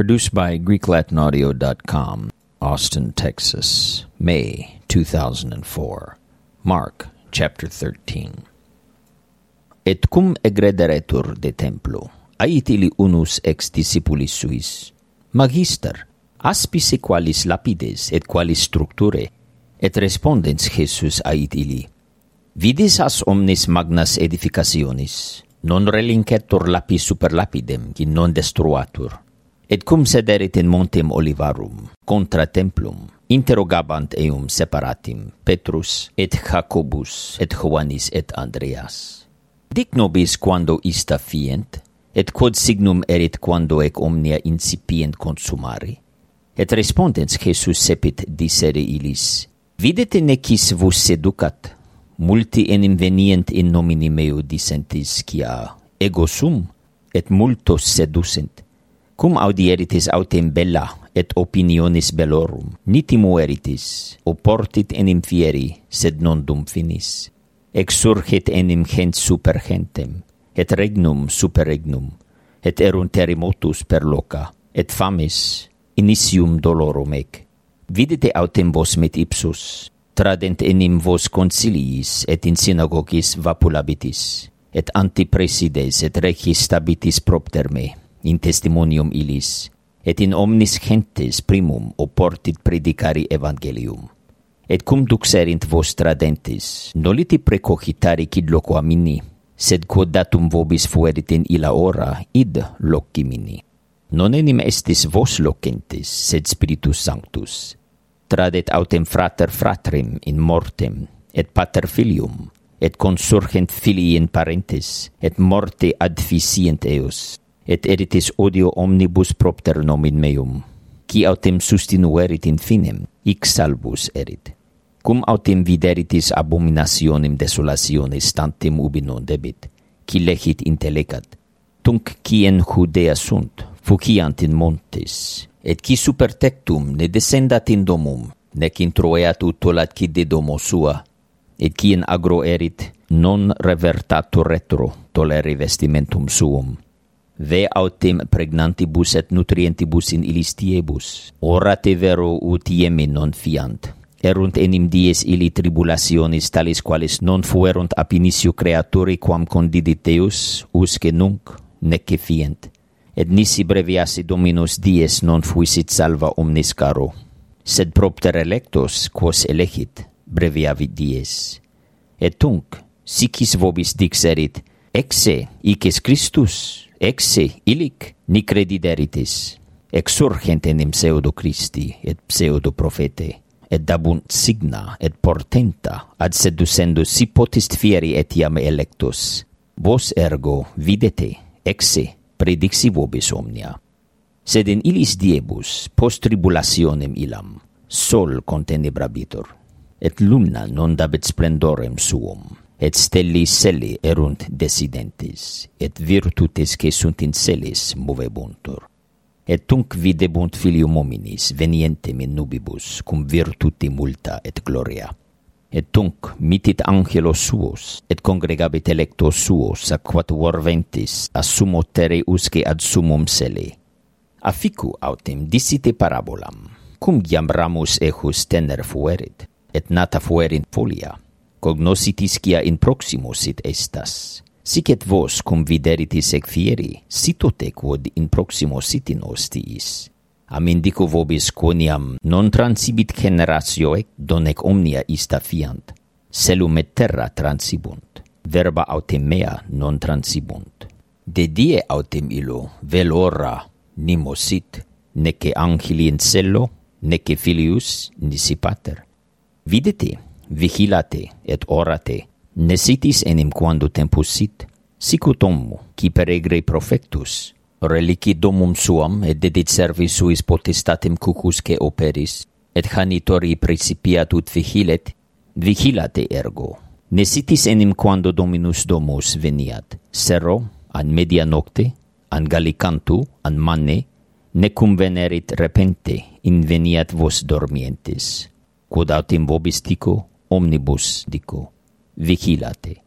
Produced by GreekLatinAudio.com, Austin, Texas, May 2004. Mark, chapter 13. Et cum egrederetur de templo, ait ili unus ex discipulis suis, Magister, aspis qualis lapides et qualis structure, et respondens Jesus ait ili, Vidis as omnes magnas edificationis, non relincetur lapis super lapidem, qui non destruatur et cum sederit in montem olivarum contra templum interrogabant eum separatim Petrus et Jacobus et Joannis et Andreas. Dic nobis quando ista fient et quod signum erit quando ec omnia incipient consumari? Et respondens Jesus sepit dicere illis videte necis vos seducat? Multi enim venient in nomine meo dicentis quia ego sum? Et multos seducent Cum audieritis autem bella et opinionis bellorum, niti eritis, oportit enim fieri, sed non dum finis. Exurgit enim gent super gentem, et regnum super regnum, et erunt terremotus per loca, et famis initium dolorum ec. Vidite autem vos mit ipsus, tradent enim vos conciliis et in synagogis vapulabitis, et antipresides et regis stabitis propter me in testimonium illis, et in omnis gentes primum oportit predicari evangelium. Et cum duxerint vos vostra dentis, noliti precogitari cid amini sed quod datum vobis fuerit in illa ora, id locimini. Non enim estis vos locentis, sed Spiritus Sanctus. Tradet autem frater fratrim in mortem, et pater filium, et consurgent filii in parentes, et morte adficient eos, et eritis odio omnibus propter nomin meum qui autem sustinuerit in finem ic salvus erit. Cum autem videritis abominationem desolatione stantem ubi non debit qui legit intellegat tunc qui in Judea sunt fuciant in montes et qui super tectum ne descendat in domum nec introeat utolat qui de domo sua et qui in agro erit non revertatur retro toleri vestimentum suum ve autem pregnantibus et nutrientibus in illis tiebus. Ora te vero utiemi non fiant. Erunt enim dies illi tribulationis talis qualis non fuerunt ab initio creaturi quam condidit Deus, usque nunc, nece fient. Et nisi breviasi Dominus dies non fuisit salva omnis caro. Sed propter electos, quos elegit, breviavit dies. Et tunc, sicis vobis dixerit, Exe icis Christus, exe ilic ni credideritis. Exurgent enim pseudo Christi et pseudo profete, et dabunt signa et portenta, ad seducendus si potist fieri etiam electus. Vos ergo videte, exe predixi vobis omnia. Sed in ilis diebus post tribulationem ilam, sol contenebrabitur, et luna non dabet splendorem suum et stelli selli erunt desidentes, et virtutes que sunt in selis movebuntur. Et tunc videbunt filium hominis venientem in nubibus, cum virtuti multa et gloria. Et tunc mitit angelos suos, et congregabit electos suos, a quatuor ventis, a sumo tereusque ad sumum selli. Afficu autem dicite parabolam, cum giam ramus ejus tener fuerit, et nata fuerint folia, cognoscitis quia in proximo sit estas. Sic et vos, cum videritis ec fieri, sitote quod in proximo sit in ostiis. Am indico vobis quoniam non transibit generatioe, donec omnia ista fiant, selum et terra transibunt, verba autem mea non transibunt. De die autem illo, vel ora, nimo sit, nece angeli in cello, nece filius, nisi pater. Videte, vigilate et orate, ne sitis enim quando tempus sit, sicut ommu, qui peregre profectus, relici domum suam et dedit servis suis potestatem cucusce operis, et janitori principiat ut vigilet, vigilate ergo. Ne sitis enim quando dominus domus veniat, sero an media nocte, an gallicantu, an manne, necum venerit repente inveniat vos dormientes. Quod autem vobis tico, omnibus dico vigilate